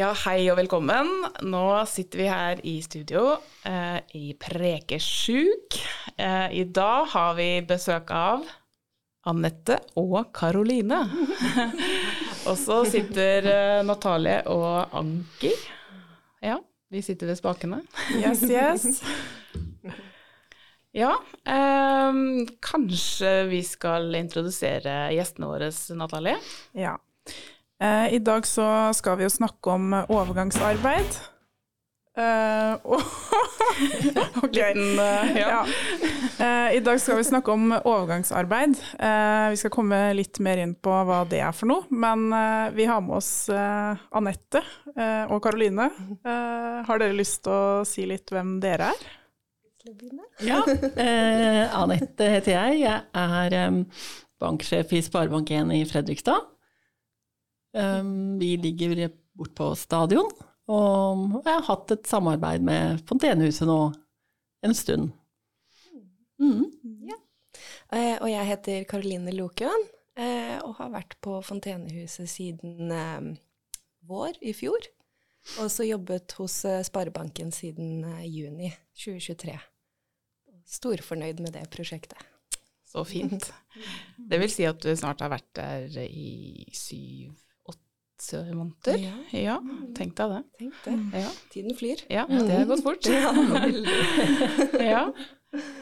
Ja, hei og velkommen. Nå sitter vi her i studio eh, i Prekesjuk. Eh, I dag har vi besøk av Anette og Karoline. og så sitter eh, Natalie og Anki. Ja, vi sitter ved spakene. Yes, yes. Ja, eh, kanskje vi skal introdusere gjestene våre, Natalie? Ja. Eh, I dag så skal vi jo snakke om overgangsarbeid. Eh, og Ok. Liten, eh, ja. Ja. Eh, I dag skal vi snakke om overgangsarbeid. Eh, vi skal komme litt mer inn på hva det er for noe. Men eh, vi har med oss eh, Anette eh, og Karoline. Eh, har dere lyst til å si litt hvem dere er? Ja, eh, Anette heter jeg. Jeg er banksjef i Sparebank1 i Fredrikstad. Em, vi ligger bort på stadion, og jeg har hatt et samarbeid med Fontenehuset nå en stund. Mm. Ja. Uh, og jeg heter Karoline Lokøen, uh, og har vært på Fontenehuset siden uh, vår i fjor. Og så jobbet hos eh, Sparebanken siden juni 2023. Storfornøyd med det prosjektet. Så fint. Det vil si at du snart har vært der i syv-åtte måneder? Ja. Ja, tenk deg det. Tenk det. Ja, Tiden flyr. ja det har gått fort. Ja.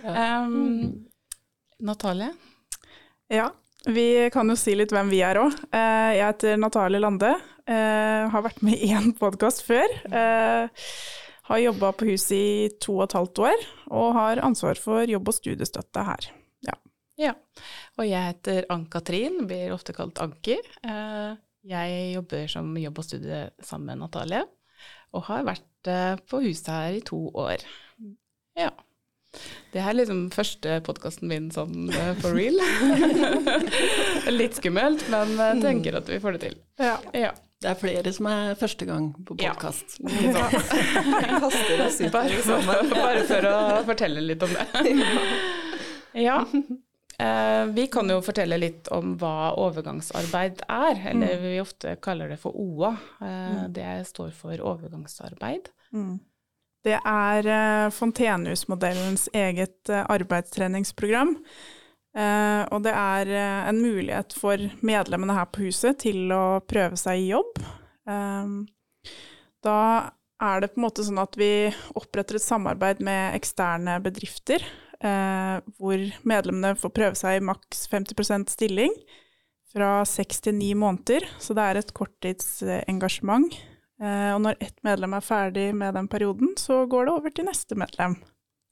Ja. Um, Natalie? Ja, vi kan jo si litt hvem vi er òg. Jeg heter Natalie Lande. eh, Har vært med i én podkast før. eh, Har jobba på huset i to og et halvt år, og har ansvar for jobb- og studiestøtte her. Ja. Ja. Og jeg heter Ann-Katrin, blir ofte kalt Anki. Eh, Jeg jobber som jobb og studie sammen med Natalie, og har vært eh, på huset her i to år. Ja. Det her er liksom første podkasten min sånn eh, for real. Litt skummelt, men jeg tenker at vi får det til. Ja. Ja. Det er flere som er første gang på Ja. podkast. Oss Bare for, bare for å fortelle litt om det. Ja. Eh, vi kan jo fortelle litt om hva overgangsarbeid er, eller vi ofte kaller det for OA. Eh, det står for overgangsarbeid. Det er eh, Fontenehusmodellens eget arbeidstreningsprogram. Eh, og det er eh, en mulighet for medlemmene her på huset til å prøve seg i jobb. Eh, da er det på en måte sånn at vi oppretter et samarbeid med eksterne bedrifter, eh, hvor medlemmene får prøve seg i maks 50% stilling fra seks til ni måneder. Så det er et korttidsengasjement. Eh, og når ett medlem er ferdig med den perioden, så går det over til neste medlem.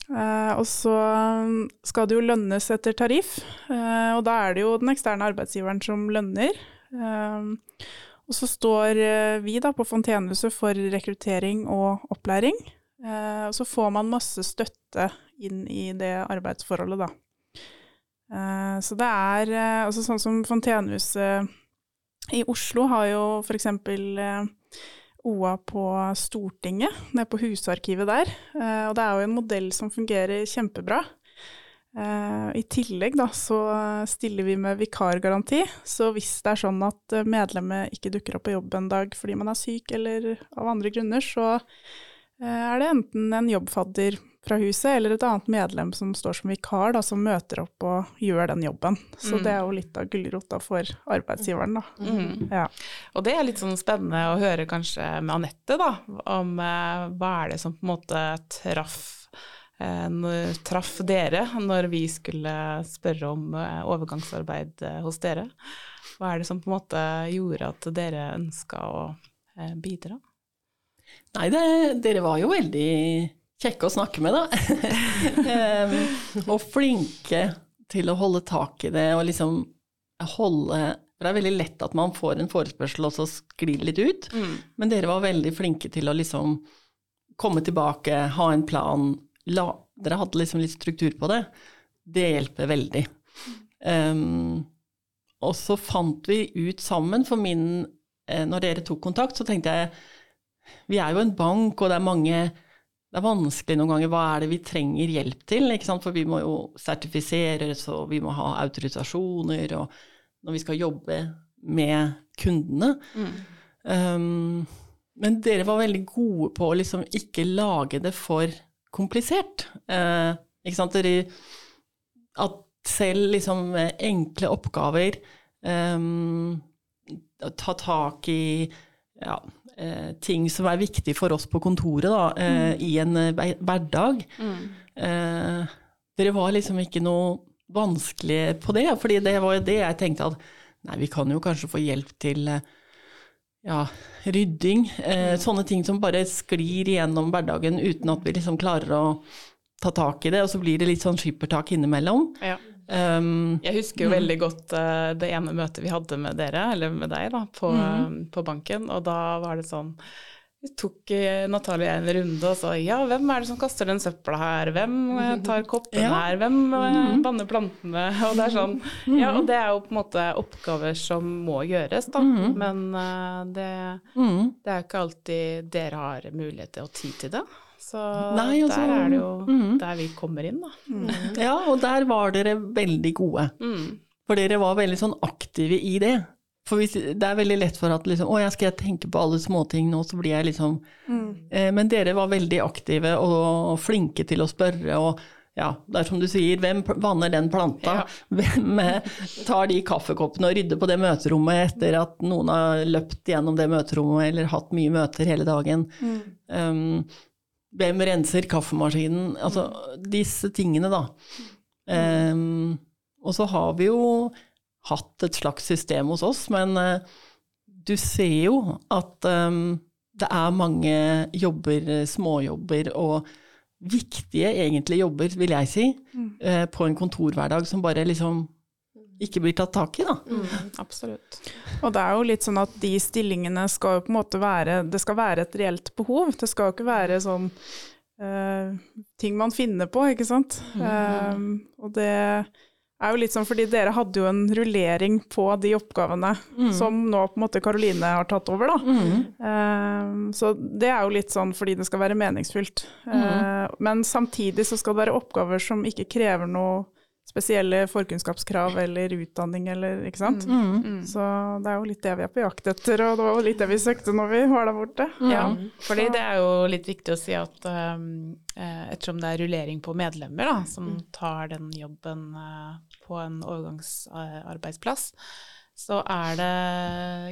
Eh, og så mm, skal det jo lønnes etter tariff, eh, og da er det jo den eksterne arbeidsgiveren som lønner. Eh, og så står eh, vi da på Fontenehuset for rekruttering og opplæring. Eh, og så får man masse støtte inn i det arbeidsforholdet, da. Eh, så det er eh, altså sånn som Fontenehuset i Oslo har jo f.eks. Eh, OA på Stortinget, nede på husarkivet der. Og det er jo en modell som fungerer kjempebra. I tillegg da, så stiller vi med vikargaranti, så hvis det er sånn at medlemmet ikke dukker opp på jobb en dag fordi man er syk eller av andre grunner, så er det enten en jobbfadder fra huset eller et annet medlem som står som vikar, da, som møter opp og gjør den jobben. Så det er jo litt av gulrota for arbeidsgiveren, da. Mm. Ja. Og det er litt sånn spennende å høre kanskje med Anette, da, om eh, hva er det som på en måte traff, eh, når- traff dere når vi skulle spørre om eh, overgangsarbeid eh, hos dere. Hva er det som på en måte gjorde at dere ønska å bidra bidra? Nei, det, dere var jo veldig kjekke å snakke med, da. um, og flinke til å holde tak i det og liksom holde For det er veldig lett at man får en forespørsel og så sklir litt ut. Men dere var veldig flinke til å liksom komme tilbake, ha en plan. La, dere hadde liksom litt struktur på det. Det hjelper veldig. Um, og så fant vi ut sammen, for min eh, Når dere tok kontakt, så tenkte jeg vi er jo en bank, og det er mange Det er vanskelig noen ganger. Hva er det vi trenger hjelp til? Ikke sant? For vi må jo sertifiseres, og vi må ha autorisasjoner, og når vi skal jobbe med kundene. Um, men dere var veldig gode på å liksom ikke lage det for komplisert. Uh, ikke sant? Dere, at selv liksom enkle oppgaver um, Ta tak i ja, eh, ting som er viktig for oss på kontoret da, eh, mm. i en eh, hverdag. Mm. Eh, dere var liksom ikke noe vanskelig på det, fordi det var jo det jeg tenkte at nei, vi kan jo kanskje få hjelp til ja, rydding. Eh, mm. Sånne ting som bare sklir gjennom hverdagen uten at vi liksom klarer å ta tak i det, og så blir det litt sånn skippertak innimellom. Ja. Um, jeg husker jo mm. veldig godt uh, det ene møtet vi hadde med dere, eller med deg, da, på, mm. på banken, og da var det sånn vi tok uh, Natalie en runde og sa ja, hvem er det som kaster den søpla her, hvem uh, tar koppen ja. her, hvem mm. banner plantene, og det er sånn mm. Ja, og det er jo på en måte oppgaver som må gjøres, da, mm. men det, mm. det er jo ikke alltid dere har mulighet til å tid til det. Så Nei, altså, der er det jo mm. der vi kommer inn, da. Mm. Ja, og der var dere veldig gode. Mm. For dere var veldig sånn aktive i det. For hvis, det er veldig lett for at liksom, å, jeg skal tenke på alle småting nå, så blir jeg liksom mm. eh, Men dere var veldig aktive og flinke til å spørre, og ja, det er som du sier, hvem vanner den planta? Ja. Hvem eh, tar de kaffekoppene og rydder på det møterommet etter at noen har løpt gjennom det møterommet eller hatt mye møter hele dagen? Mm. Um, hvem renser kaffemaskinen? Altså disse tingene, da. Um, og så har vi jo hatt et slags system hos oss, men uh, du ser jo at um, det er mange jobber, småjobber, og viktige egentlig jobber, vil jeg si, mm. uh, på en kontorhverdag som bare liksom ikke blir tatt tak i, da. Mm, absolutt. Og det er jo litt sånn at de stillingene skal jo på en måte være Det skal være et reelt behov. Det skal jo ikke være sånn uh, ting man finner på, ikke sant. Mm. Uh, og det er jo litt sånn fordi dere hadde jo en rullering på de oppgavene mm. som nå på en måte Karoline har tatt over, da. Uh, så det er jo litt sånn fordi det skal være meningsfylt. men samtidig så skal det være oppgaver som ikke krever noe spesielle forkunnskapskrav eller utdanning eller ikke sant. Mm. mm, mm. Så det er jo litt det vi er på jakt etter, og det var jo litt det vi søkte når vi var der borte. Mm. Ja, fordi det er jo litt viktig å si at um, ettersom det er rullering på medlemmer da, som mm. tar den jobben uh, på en overgangsarbeidsplass, så er det,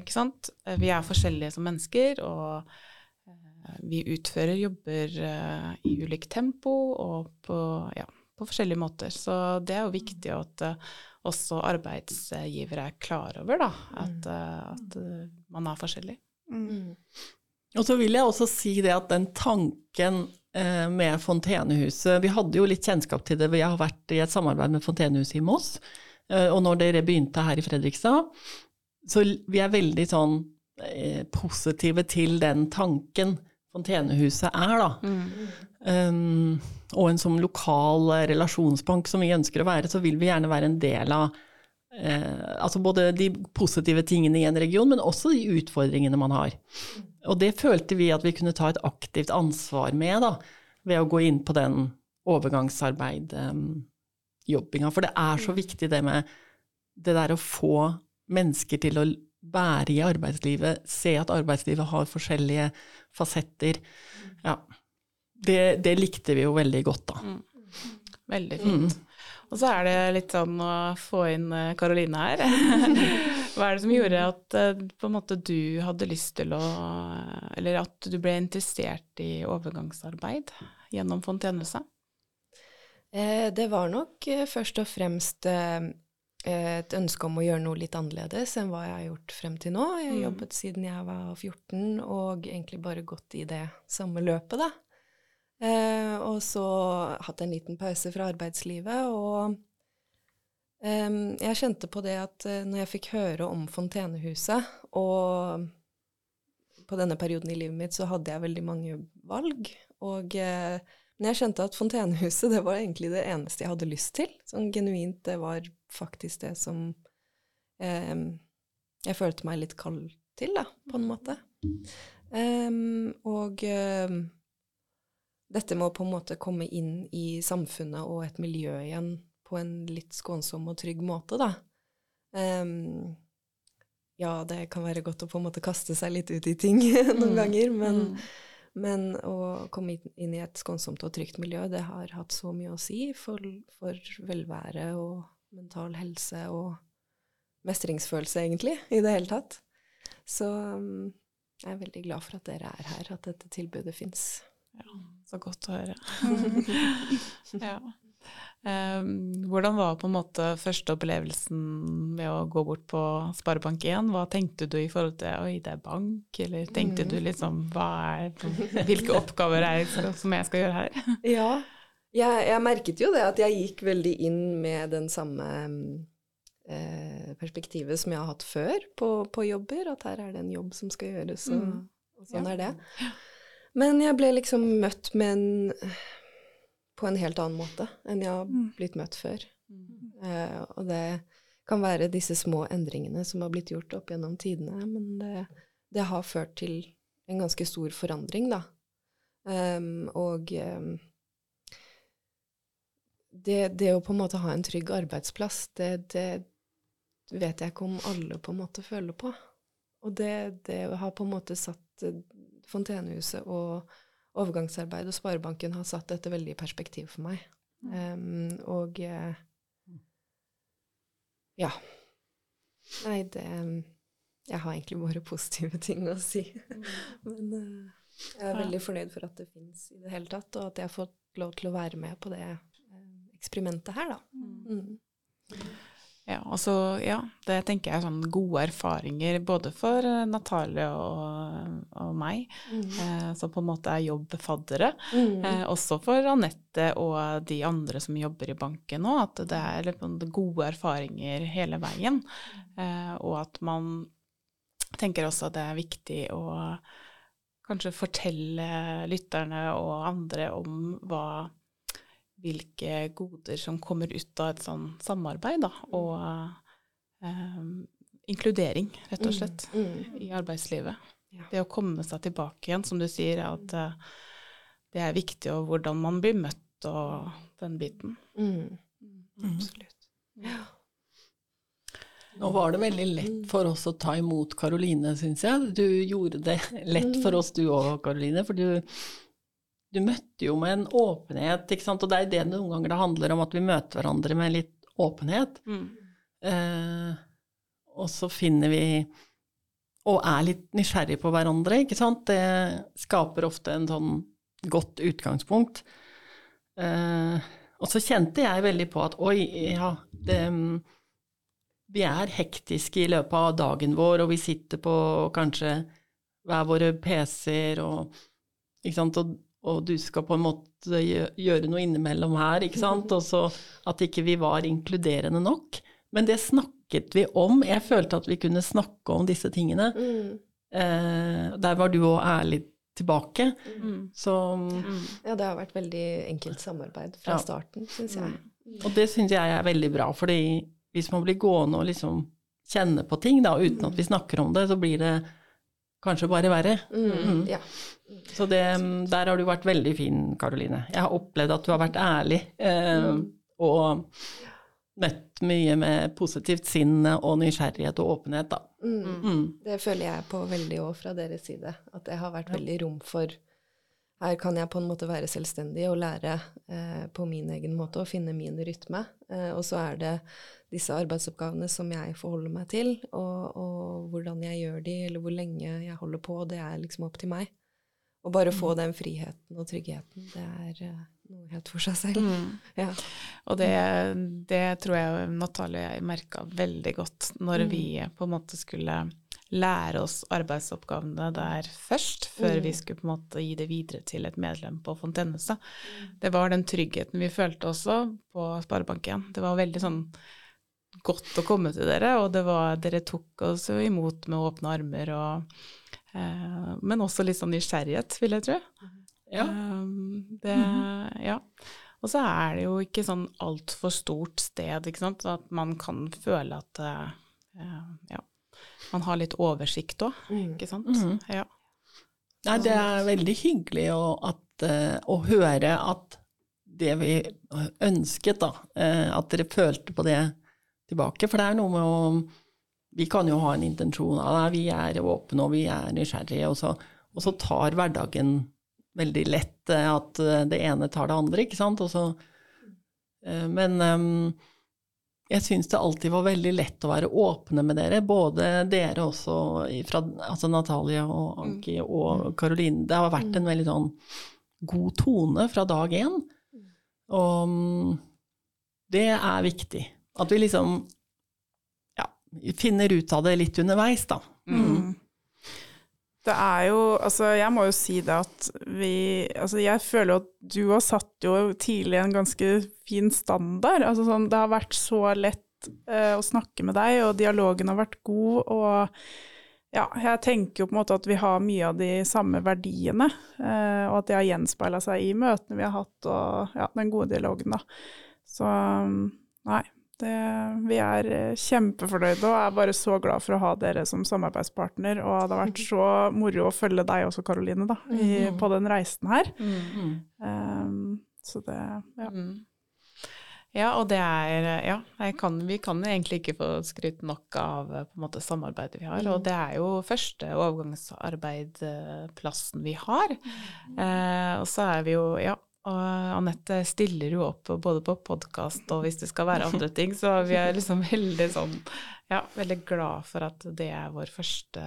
ikke sant, vi er forskjellige som mennesker, og uh, vi utfører jobber uh, i ulikt tempo og på ja, på forskjellige måter. Så det er jo viktig at uh, også arbeidsgivere er klar over da, at, uh, at uh, man er forskjellig. Mm. mm. Og så vil jeg også si det at den tanken med Fontenehuset Vi hadde jo litt kjennskap til det, vi har vært i et samarbeid med Fontenehuset i Moss. Og når dere begynte her i Fredrikstad, så vi er veldig sånn positive til den tanken Fontenehuset er, da. Mm. Um, og en som lokal relasjonsbank som vi ønsker å være, så vil vi gjerne være en del av uh, altså både de positive tingene i en region, men også de utfordringene man har. Og det følte vi at vi kunne ta et aktivt ansvar med, da, ved å gå inn på den overgangsarbeid-jobbinga. For det er så viktig det med det der å få mennesker til å være i arbeidslivet, se at arbeidslivet har forskjellige fasetter. Ja det, det, likte vi jo veldig godt, da. Mm. Veldig fint. Mm. Og så er det litt sånn å få inn Karoline eh, her. Hva er det som gjorde at eh, på en måte du hadde lyst til å Eller at du ble interessert i overgangsarbeid gjennom Fontenehuset? Eh, det var nok først og fremst et ønske om å gjøre noe litt annerledes enn hva jeg har gjort frem til nå. Jeg har mm. jobbet siden jeg var 14 og egentlig bare gått i det samme løpet, da. Eh, og så hatt en liten pause fra arbeidslivet. Og eh, jeg kjente på det at eh, når jeg fikk høre om Fontenehuset, og på denne perioden i livet mitt så hadde jeg veldig mange valg. Og, eh, men jeg kjente at Fontenehuset det var egentlig det eneste jeg hadde lyst til. Sånn genuint, det var faktisk det som eh, jeg følte meg litt kald til, da, på en måte. Um, og um, dette med å på en måte komme inn i samfunnet og et miljø igjen på en litt skånsom og trygg måte, da. Um, ja, det kan være godt å på en måte kaste seg litt ut i ting noen Mm. ganger, men, Mm. men å komme inn- inn i et skånsomt og trygt miljø, det har hatt så mye å si for, for velvære og mental helse og mestringsfølelse, egentlig, i det hele tatt. Så um, jeg er veldig glad for at dere er her, at dette tilbudet fins. Ja, så godt å høre. ja. Um, hvordan var på en måte første opplevelsen med å gå bort på Sparebank1? Hva tenkte du i forhold til oi, det er bank, eller tenkte du liksom hva er Hvilke oppgaver er det som jeg skal gjøre her? Ja. Jeg, jeg merket jo det at jeg gikk veldig inn med den samme eh, perspektivet som jeg har hatt før på, på jobber, at her er det en jobb som skal gjøres, og, Mm. og sånn Ja. er det. Men jeg ble liksom møtt med en på en helt annen måte enn jeg har Mm. blitt møtt før. Eh, og det kan være disse små endringene som har blitt gjort opp gjennom tidene, men det, det har ført til en ganske stor forandring, da. Um, og ehm, det, det å på en måte ha en trygg arbeidsplass, det, det vet jeg ikke om alle på en måte føler på. Og det, det har på en måte satt eh, Fontenehuset og overgangsarbeid og Sparebanken har satt dette veldig i perspektiv for meg. Um, og eh, ja. Nei, det Jeg har egentlig bare positive ting å si. Men uh, jeg er veldig fornøyd for at det fins i det hele tatt, og at jeg har fått lov til å være med på det eksperimentet her, da. Mm. Ja, altså, ja, det tenker jeg er sånn gode erfaringer både for eh, Natalie og, og meg, Mm. eh, som på en måte er jobbfaddere. Mm. Eh, også for Anette og de andre som jobber i banken nå, at det er liksom gode erfaringer hele veien. Eh, og at man tenker også at det er viktig å kanskje fortelle lytterne og andre om hva hvilke goder som kommer ut av et sånn samarbeid, da, og eh, inkludering, rett og slett, Mm. i arbeidslivet. Ja. Det å komme seg tilbake igjen, som du sier, at eh, det er viktig, og hvordan man blir møtt og den biten. Mm. Mm. Absolutt. Ja. Nå var det veldig lett for oss å ta imot Karoline, syns jeg. Du gjorde det lett for oss du òg, Karoline. For du, du møtte jo med en åpenhet, ikke sant. Og det er det noen ganger det handler om, at vi møter hverandre med litt åpenhet. Eh, og så finner vi Og er litt nysgjerrig på hverandre, ikke sant. Det skaper ofte en sånn godt utgangspunkt. Eh, og så kjente jeg veldig på at oi, ja, det vi er hektiske i løpet av dagen vår, og vi sitter på kanskje hver våre PC-er, og, ikke sant? Og, og du skal på en måte gjøre noe innimellom her, ikke sant? Og så at ikke vi var inkluderende nok. Men det snakket vi om. Jeg følte at vi kunne snakke om disse tingene. Mm. Eh, der var du òg ærlig tilbake. Mm. Så, ja, det har vært veldig enkelt samarbeid fra Ja. starten, syns jeg. og det syns jeg er veldig bra, fordi hvis man blir gående og liksom kjenne på ting da, uten at vi snakker om det, så blir det kanskje bare verre. Mm. Mm. Ja. Så det, der har du vært veldig fin, Karoline. Jeg har opplevd at du har vært ærlig, eh, og møtt mye med positivt sinn og nysgjerrighet og åpenhet, da. Mm. Mm. Det føler jeg på veldig òg fra deres side. At det har vært veldig rom for Her kan jeg på en måte være selvstendig og lære eh, på min egen måte og finne min rytme. Eh, og så er det disse arbeidsoppgavene som jeg forholder meg til, og, og hvordan jeg gjør de, eller hvor lenge jeg holder på, det er liksom opp til meg. Å bare få den friheten og tryggheten, det er eh, noe helt for seg selv. Mm. Ja. Og det, det tror jeg Natalie og jeg merka veldig godt når Mm. vi på en måte skulle lære oss arbeidsoppgavene der først, før vi Mm. skulle på en måte gi det videre til et medlem på Fontenehuset. Det var den tryggheten vi følte også på Sparebank1. Det var veldig sånn godt å komme til dere, og det var, dere tok oss jo imot med åpne armer og eh, Men også litt sånn nysgjerrighet, vil jeg tro. Ja. Um, det, ja. Og så er det jo ikke sånn altfor stort sted, ikke sant, at man kan føle at eh, ja, man har litt oversikt òg, Mm. ikke sant. Mhm. Ja. Nei, det er veldig hyggelig å, at, eh, å høre at det vi ønsket, da, eh, at dere følte på det tilbake. For det er noe med å vi kan jo ha en intensjon av det, vi er åpne og vi er nysgjerrige, og så, og så tar hverdagen veldig lett eh, at eh, det ene tar det andre, ikke sant. Og så, eh, men jeg syns det alltid var veldig lett å være åpne med dere, både dere også, fra, altså Natalie og Anki og Karoline. Det har vært en veldig sånn god tone fra dag én. Og mm, det er viktig. At vi liksom ja, finner ut av det litt underveis, da. Mm. Det er jo Altså, jeg må jo si det at vi Altså, jeg føler jo at du har satt jo tidlig en ganske fin standard. Altså sånn, det har vært så lett eh, å snakke med deg, og dialogen har vært god, og ja, jeg tenker jo på en måte at vi har mye av de samme verdiene, eh, og at det har gjenspeila seg i møtene vi har hatt, og ja, den gode dialogen, da. Så nei, det, vi er eh, kjempefornøyde og er bare så glad for å ha dere som samarbeidspartner. Og det har vært så moro å følge deg også, Karoline, da, i, på den reisen her. Mm. Um, så det Ja. Mm. Ja, og det er Ja, kan, vi kan egentlig ikke få skrytt nok av på en måte samarbeidet vi har. Og det er jo første overgangsarbeidplassen vi har. Eh, og så er vi jo Ja, og Anette stiller jo opp både på podkast og hvis det skal være andre ting, så vi er liksom veldig sånn Ja, veldig glad for at det er vår første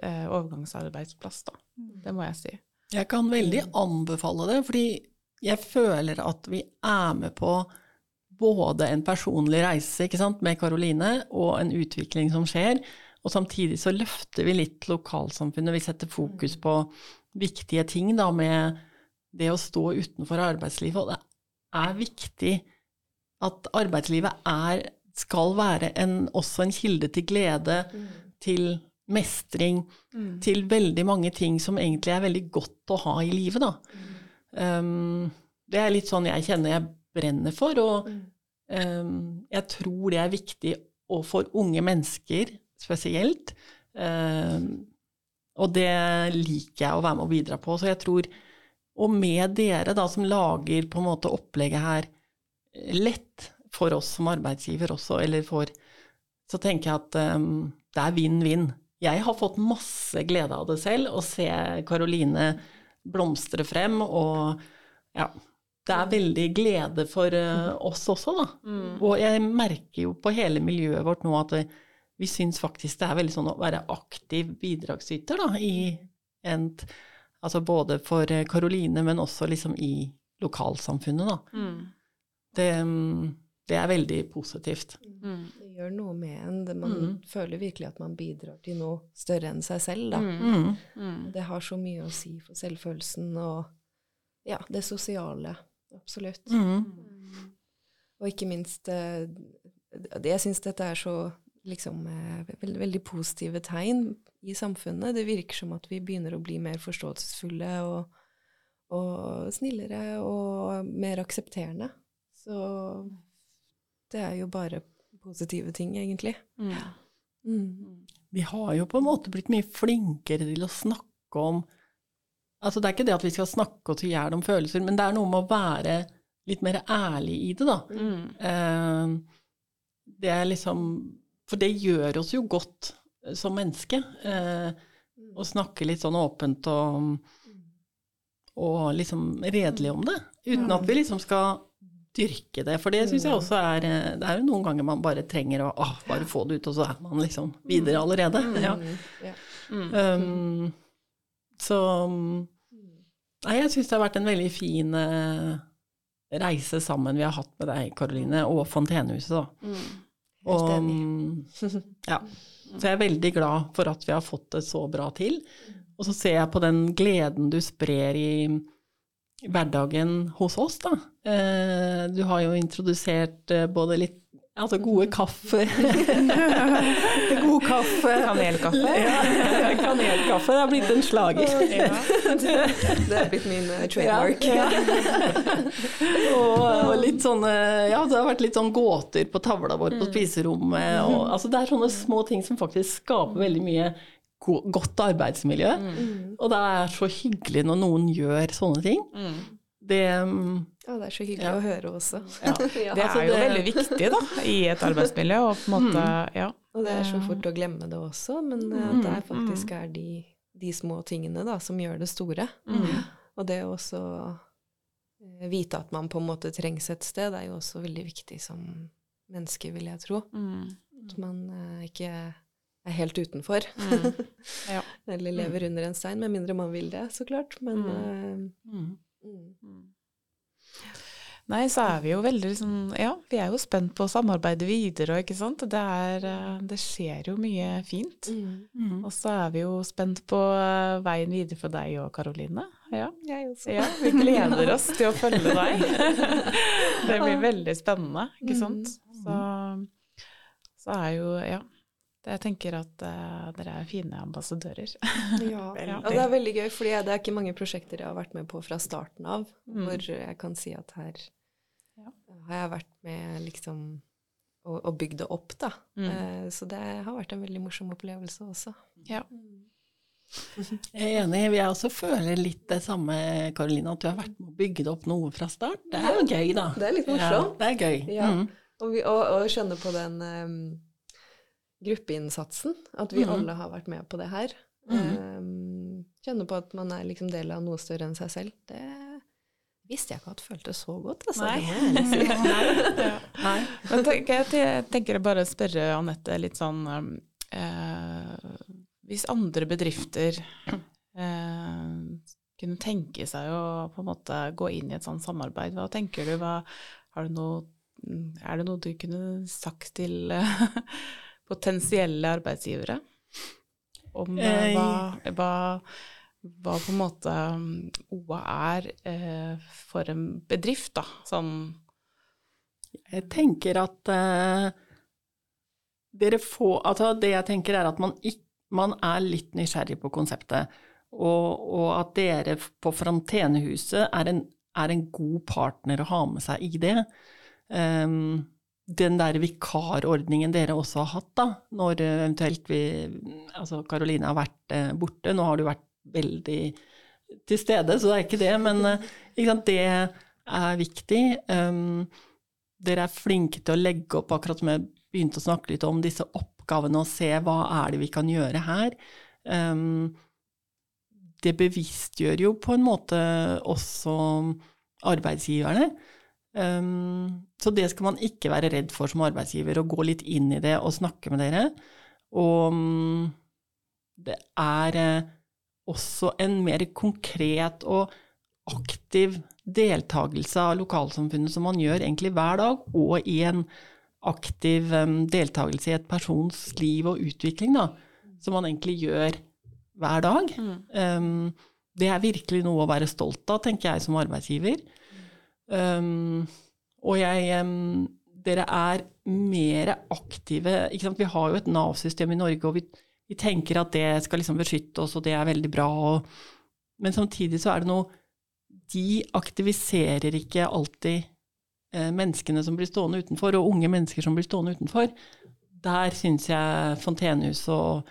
eh, overgangsarbeidsplass, da. Det må jeg si. Jeg kan veldig anbefale det, fordi jeg føler at vi er med på både en personlig reise ikke sant, med Karoline, og en utvikling som skjer. Og samtidig så løfter vi litt lokalsamfunnet. Vi setter fokus på viktige ting da, med det å stå utenfor arbeidslivet. Og det er viktig at arbeidslivet er, skal være en, også en kilde til glede, til mestring, til veldig mange ting som egentlig er veldig godt å ha i livet, da. Um, det er litt sånn jeg kjenner jeg brenner for, og um, jeg tror det er viktig og for unge mennesker spesielt. Um, og det liker jeg å være med og bidra på. Så jeg tror, og med dere da som lager på en måte opplegget her lett for oss som arbeidsgiver også, eller for Så tenker jeg at det er vinn-vinn. Jeg har fått masse glede av det selv, å se Karoline blomstre frem, og ja Det er veldig glede for uh, oss også, da. Mm. Og jeg merker jo på hele miljøet vårt nå at vi, vi syns faktisk det er veldig sånn å være aktiv bidragsyter, da, i Ent. Altså både for Karoline, men også liksom i lokalsamfunnet, da. Mm. Det, det, er veldig positivt. Mm. Det gjør noe med en. Man mm. føler virkelig at man bidrar til noe større enn seg selv, da. Mm. Mm. Det har så mye å si for selvfølelsen og ja, det sosiale. Absolutt. Og ikke minst Jeg syns dette er så liksom veldig, veldig positive tegn i samfunnet. Det virker som at vi begynner å bli mer forståelsesfulle og, og snillere og mer aksepterende. Så det er jo bare positive ting, egentlig. Mm. Mm. Vi har jo på en måte blitt mye flinkere til å snakke om Altså det er ikke det at vi skal snakke oss i hjel om følelser, men det er noe med å være litt mer ærlig i det, da. Mm. Eh, det er liksom For det gjør oss jo godt som menneske. Eh, å snakke litt sånn åpent og, og liksom redelig om det. Uten at vi liksom skal dyrke det. For det syns jeg også er Det er jo noen ganger man bare trenger å ah, bare få det ut, og så er man liksom videre allerede. Ja. Um, så Nei, jeg syns det har vært en veldig fin uh, reise sammen vi har hatt med deg, Karoline, og Fontenehuset, da. Mm. Og, ja. Så jeg er veldig glad for at vi har fått det så bra til. Og så ser jeg på den gleden du sprer i hverdagen hos oss, da. Eh, du har jo introdusert eh, både litt Altså gode kaffe God kaffe. Kanelkaffe. Ja, kanelkaffe. Det har blitt en slager. Ja, det er blitt min uh, trademark. Ja, og, og, litt sånne Ja, det har vært litt sånn gåter på tavla vår på spiserommet. Og, altså det er sånne små ting som faktisk skaper veldig mye godt arbeidsmiljø. Mm. Og det er så hyggelig når noen gjør sånne ting. Mm. Det, ja, det er så hyggelig ja. å høre også. Ja. Det er jo veldig viktig da, i et arbeidsmiljø. Og, på måte, ja. Og det er så fort å glemme det også, men eh, Mm, det er faktisk er de, de små tingene da, som gjør det store. Mm. Og det å også eh, vite at man på en måte trengs et sted, er jo også veldig viktig som menneske, vil jeg tro. Mm. At man eh, ikke er helt utenfor. Mm. Ja. Eller lever under en stein, med mindre man vil det, så klart. Men Mm. Mm. Nei, så er vi jo veldig liksom Ja, vi er jo spent på å samarbeide videre, ikke sant. Det, er, eh, det skjer jo mye fint. Mm. Mm. Og så er vi jo spent på eh, veien videre for deg og Karoline. Ja. Jeg også. ja, vi gleder oss til å følge deg. det blir veldig spennende, ikke sant. Så, så er jo Ja. Det, jeg tenker at uh, dere er fine ambassadører. Ja. Og det er veldig gøy, fordi det er ikke mange prosjekter jeg har vært med på fra starten av, Mm. hvor jeg kan si at her Ja. har jeg vært med liksom og, og bygd det opp, da. Mm. Uh, så det har vært en veldig morsom opplevelse også. Ja. Jeg er enig, jeg også føler litt det samme, Karoline, at du har vært med å bygge det opp noe fra start. Det er jo gøy, da. Det er litt Ja, morsomt. det er gøy. Ja. Mm. Og, vi, og, og skjønne på den um, gruppeinnsatsen, at vi mm. alle har vært med på det her. Um, kjenne på at man er liksom del av noe større enn seg selv. Det visste jeg ikke at føltes så godt, altså. Nei. Det må jeg si. Nei. Men tenk, jeg tenker jeg bare spørre Anette litt sånn um, eh, Hvis andre bedrifter eh, kunne tenke seg å på en måte gå inn i et sånt samarbeid, hva tenker du? Hva, har du noe, er det noe du kunne sagt til eh, potensielle arbeidsgivere? Om eh, hva, hva, hva på en måte um, OA er eh, for en bedrift, da? Sånn Jeg tenker at eh, dere får Altså, det jeg tenker er at man, ikke, man er litt nysgjerrig på konseptet, og, og at dere på Frontenehuset er en, er en god partner å ha med seg i det. Ehm, den der vikarordningen dere også har hatt, da, når eh, eventuelt vi Altså, Karoline har vært eh, borte, nå har du vært veldig til stede, så det er ikke det, men eh, ikke sant, det er viktig. Um, dere er flinke til å legge opp, akkurat som jeg begynte å snakke litt om, disse oppgavene og se hva er det vi kan gjøre her. Um, det bevisstgjør jo på en måte også arbeidsgiverne. Ehm, så det skal man ikke være redd for som arbeidsgiver, å gå litt inn i det og snakke med dere. Og um, det er uh, også en mer konkret og aktiv deltakelse av lokalsamfunnet som man gjør egentlig hver dag, og i en aktiv um, deltakelse i et persons liv og utvikling, da, som man egentlig gjør hver dag. Um, det er virkelig noe å være stolt av, tenker jeg som arbeidsgiver. Um, og jeg um, Dere er mer aktive? Vi har jo et Nav-system i Norge, og vi, vi tenker at det skal liksom beskytte oss, og det er veldig bra. Og, men samtidig så er det noe De aktiviserer ikke alltid eh, menneskene som blir stående utenfor, og unge mennesker som blir stående utenfor. Der syns jeg Fontenehuset og,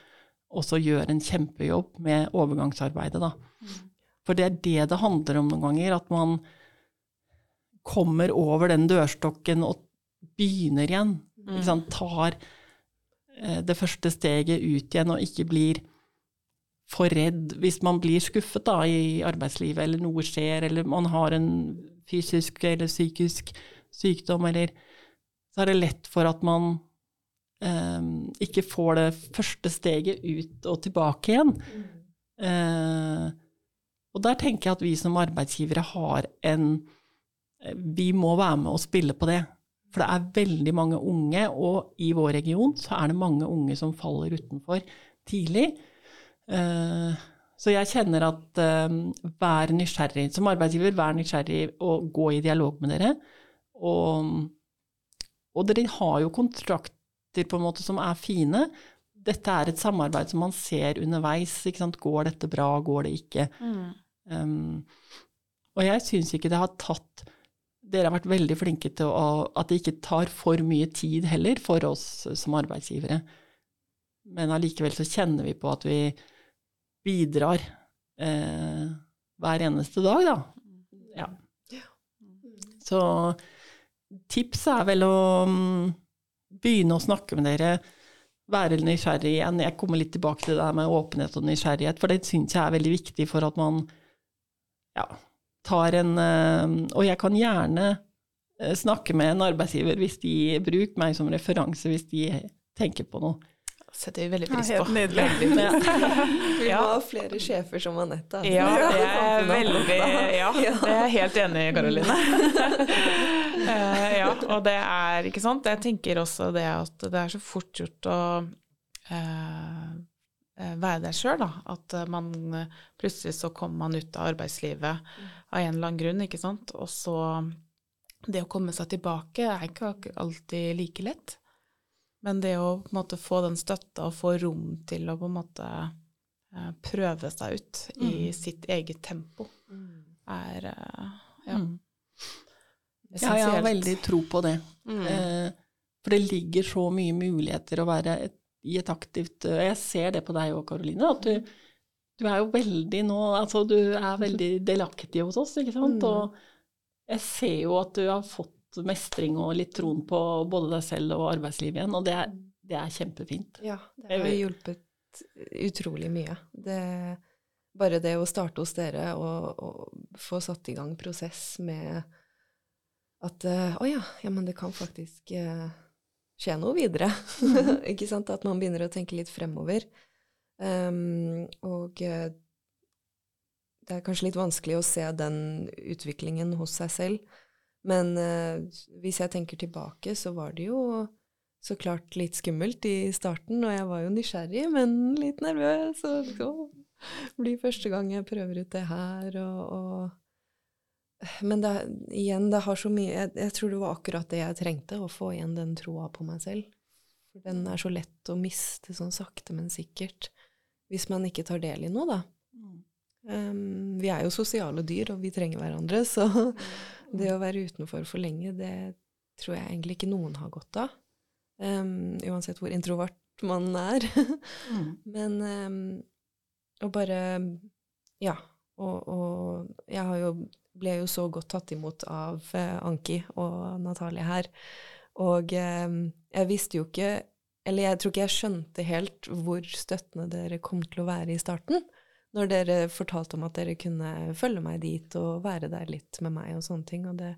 også gjør en kjempejobb med overgangsarbeidet, da. For det er det det handler om noen ganger, at man kommer over den dørstokken og begynner igjen. Sant? Tar eh, det første steget ut igjen og ikke blir for redd hvis man blir skuffet da, i arbeidslivet, eller noe skjer, eller man har en fysisk eller psykisk sykdom, eller Så er det lett for at man eh, ikke får det første steget ut og tilbake igjen. Eh, og der tenker jeg at vi som arbeidsgivere har en Vi må være med og spille på det. For det er veldig mange unge, og i vår region så er det mange unge som faller utenfor tidlig. Eh, Så jeg kjenner at eh, vær nysgjerrig. Som arbeidsgiver, vær nysgjerrig og gå i dialog med dere. Og, og dere har jo kontrakter på en måte som er fine. Dette er et samarbeid som man ser underveis. Går dette bra, går det ikke? Um, og jeg syns ikke det har tatt Dere har vært veldig flinke til å, at det ikke tar for mye tid heller for oss som arbeidsgivere. Men allikevel så kjenner vi på at vi bidrar eh, hver eneste dag, da. Ja. Så tipset er vel å mm, begynne å snakke med dere være nysgjerrig igjen. Jeg kommer litt tilbake til det der med åpenhet og nysgjerrighet, for det syns jeg er veldig viktig for at man ja, tar en eh, Og jeg kan gjerne eh, snakke med en arbeidsgiver hvis de bruker meg som referanse hvis de tenker på noe. setter vi veldig Ja, pris helt på. nydelig. Vi Ja. må ha flere sjefer som Anette. altså. Ja, det er veldig Ja, det er jeg helt enig i, Karoline. Eh, ja, og det er, ikke sant Jeg tenker også det at det er så fort gjort å eh, være der sjøl, da. At eh, man eh, plutselig så kommer man ut av arbeidslivet av en eller annen grunn, ikke sant. Og så Det å komme seg tilbake er ikke alltid like lett. Men det å på en måte få den støtta og få rom til å på en måte eh, prøve seg ut i Mm. sitt eget tempo, er eh, ja, Mm. Ja, jeg har veldig tro på det. Mm. Eh, for det ligger så mye muligheter å være et, i et aktivt og Jeg ser det på deg òg, Karoline, at du, du er jo veldig nå Altså, du er veldig delaktig hos oss, ikke sant? Mm. Og jeg ser jo at du har fått mestring og litt troen på både deg selv og arbeidslivet igjen, og det er, det er kjempefint. Ja, det har hjulpet utrolig mye. Det, bare det å starte hos dere og, og få satt i gang prosess med at Å uh, oh ja, ja, men det kan faktisk eh, skje noe videre. Ikke sant? At man begynner å tenke litt fremover. Um, og eh, det er kanskje litt vanskelig å se den utviklingen hos seg selv. Men uh, hvis jeg tenker tilbake, så var det jo så klart litt skummelt i starten, og jeg var jo nysgjerrig, men litt nervøs. Og det blir første gang jeg prøver ut det her, og, og Men det, igjen, det har så mye jeg, jeg tror det var akkurat det jeg trengte, å få igjen den troa på meg selv. Den er så lett å miste sånn sakte, men sikkert, hvis man ikke tar del i noe, da. Um, vi er jo sosiale dyr, og vi trenger hverandre, så det å være utenfor for lenge, det tror jeg egentlig ikke noen har godt av. Um, uansett hvor introvert man er. Mm. Men um, å bare Ja. Og, og jeg har jo, ble jo så godt tatt imot av eh, Anki og Natalie her. Og um, jeg visste jo ikke Eller jeg tror ikke jeg skjønte helt hvor støttende dere kom til å være i starten. Når dere fortalte om at dere kunne følge meg dit og være der litt med meg og sånne ting. Og det,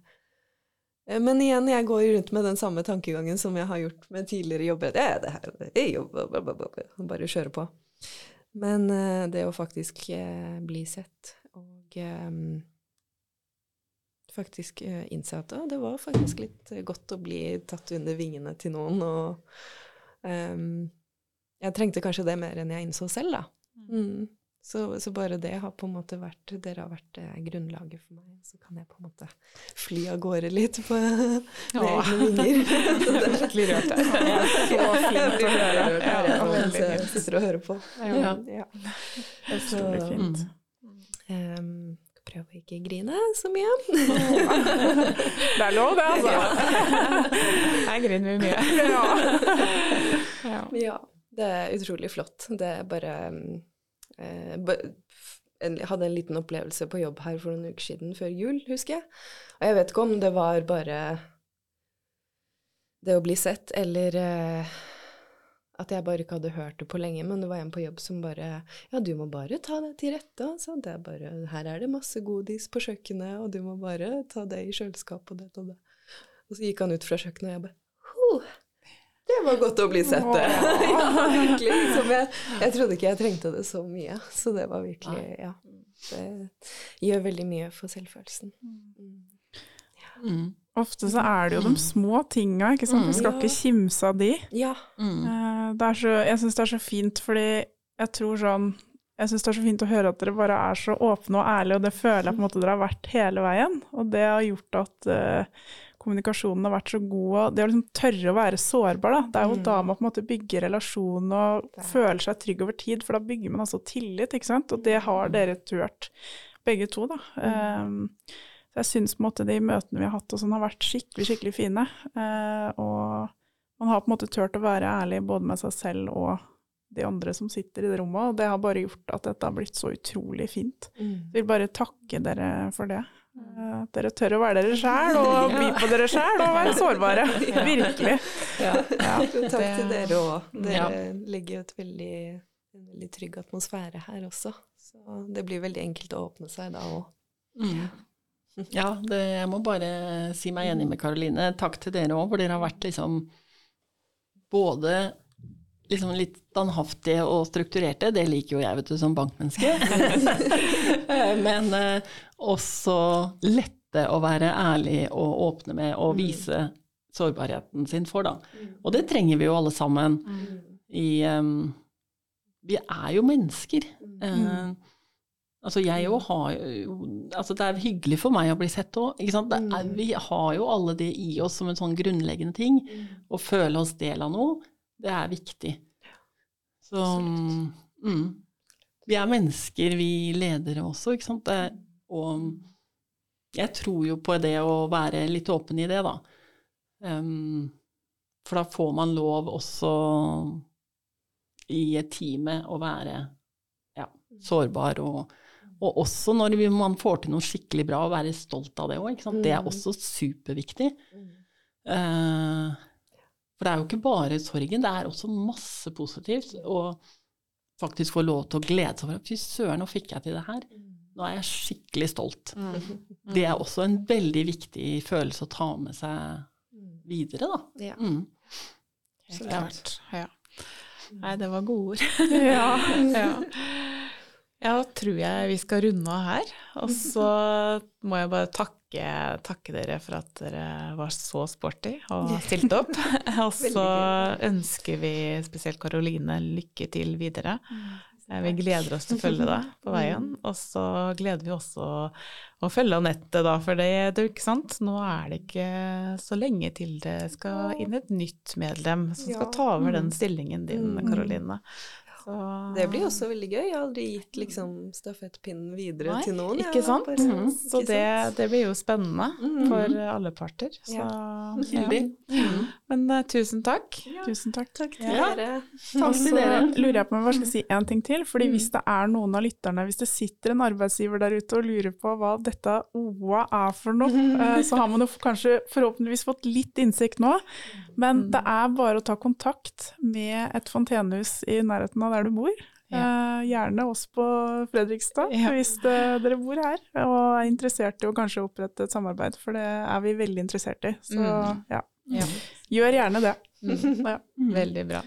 Eh, men igjen, jeg går rundt med den samme tankegangen som jeg har gjort med tidligere jobber. Det, det her, jeg jobber, bare kjøre på. Men eh, det å faktisk eh, bli sett og eh, faktisk eh, innse at det var faktisk litt godt å bli tatt under vingene til noen, og um, jeg trengte kanskje det mer enn jeg innså selv, da. Mm. Så, så bare det har på en måte vært Dere har vært eh, grunnlaget for meg. Så kan jeg på en måte fly av gårde litt på Ja. egne vinger. Så det er Skikkelig rørt Ja. så fint å høre. Ja, Ja, mens jeg sitter og hører på. Ja. Ja. Så, fint. Um, prøve å ikke grine så mye. Det er lov, det, altså. Her griner mye. Ja. Ja, det er utrolig flott. Det er bare eh, Jeg hadde en liten opplevelse på jobb her for noen uker siden, før jul, husker jeg. Og jeg vet ikke om det var bare det å bli sett, eller eh, at jeg bare ikke hadde hørt det på lenge, men det var en på jobb som bare Ja, du må bare ta deg til rette, altså. Det er bare Her er det masse godis på kjøkkenet, og du må bare ta det i kjøleskapet og det og det. Og så gikk han ut fra kjøkkenet, og jeg bare «Huh, Det var godt å bli sett, det. ja, virkelig. Liksom jeg, jeg trodde ikke jeg trengte det så mye. Så det var virkelig Ja. Det gjør veldig mye for selvfølelsen. Mm. Mm. Ofte så er det jo de små tinga, ikke sant. Vi skal Mm. ikke kimse av de. Ja. Mm. Eh, Det er så, jeg syns det er så fint, fordi jeg tror sånn Jeg syns det er så fint å høre at dere bare er så åpne og ærlige, og det føler jeg på en måte dere har vært hele veien. Og det har gjort at uh, kommunikasjonen har vært så god, og det å liksom tørre å være sårbar, da. Det er jo Mm. da man på en måte bygger relasjon og Det er- føler seg trygg over tid, for da bygger man altså tillit, ikke sant. Og det har dere turt, begge to, da. Um, så jeg syns på en måte de møtene vi har hatt og sånn, har vært skikkelig, skikkelig fine. Eh, og man har på en måte turt å være ærlig både med seg selv og de andre som sitter i det rommet, og det har bare gjort at dette har blitt så utrolig fint. Mm. Jeg vil bare takke dere for det. Eh, At dere tør å være dere sjæl, og by på dere sjæl, og være sårbare. Virkelig. Ja. Ja. Takk til dere òg. Dere Ja. legger jo et veldig, en veldig trygg atmosfære her også. Så det blir veldig enkelt å åpne seg da òg. Mm. Ja, det, jeg må bare si meg enig med Karoline. Takk til dere òg, for dere har vært liksom både liksom litt standhaftige og strukturerte, det liker jo jeg, vet du, som bankmenneske. Men eh, også lette å være ærlig og åpne med og vise sårbarheten sin for, da. Og det trenger vi jo alle sammen. I, um, vi er jo mennesker. Eh, altså jeg òg har jo Altså det er hyggelig for meg å bli sett òg, er, vi har jo alle det i oss som en sånn grunnleggende ting. Å føle oss del av noe, det er viktig. Så mm, Vi er mennesker, vi ledere også, ikke sant. Det, og jeg tror jo på det å være litt åpen i det, da. Um, for da får man lov også i et teamet å være ja, sårbar og, og også når vi, man får til noe skikkelig bra, å være stolt av det òg. Det er også superviktig. Eh, for det er jo ikke bare sorgen, det er også masse positivt. Og faktisk få lov til å glede seg over at fy søren, nå fikk jeg til det her. Nå er jeg skikkelig stolt. Det er også en veldig viktig følelse å ta med seg videre, da. Ja. Mm. Helt klart. Ja. Nei, det var gode ord. Ja. ja. Ja, da tror jeg vi skal runde av her. Og så må jeg bare takke, takke dere for at dere var så sporty og stilte opp. Og så ønsker vi spesielt Karoline lykke til videre. Eh, Vi gleder oss til å følge deg på veien. Og så gleder vi også å følge Anette, da, for det, det er jo ikke sant. Nå er det ikke så lenge til det skal inn et nytt medlem som skal ta over den stillingen din, Mm. Karoline. Så, Det blir også veldig gøy. Jeg har aldri gitt liksom, stafettpinnen videre Nei, til noen. Ikke sant? bare- Mhm. Så ikke det, det blir jo spennende Mhm. for alle parter. Så, Ja. Veldig. ja. Men uh, tusen takk. Tusen takk. Takk til Ja. dere. Og Så lurer jeg på om jeg bare skal si én ting til. fordi hvis det er noen av lytterne, hvis det sitter en arbeidsgiver der ute og lurer på hva dette OA er for noe, uh, så har man jo kanskje forhåpentligvis fått litt innsikt nå. Men det er bare å ta kontakt med et fontenehus i nærheten av der du bor. Eh, gjerne oss på Fredrikstad, Ja. hvis det, dere bor her og er interessert i å kanskje opprette et samarbeid, for det er vi veldig interessert i. Så Mm. ja, Ja. gjør gjerne det. Mm. Ja. Veldig bra.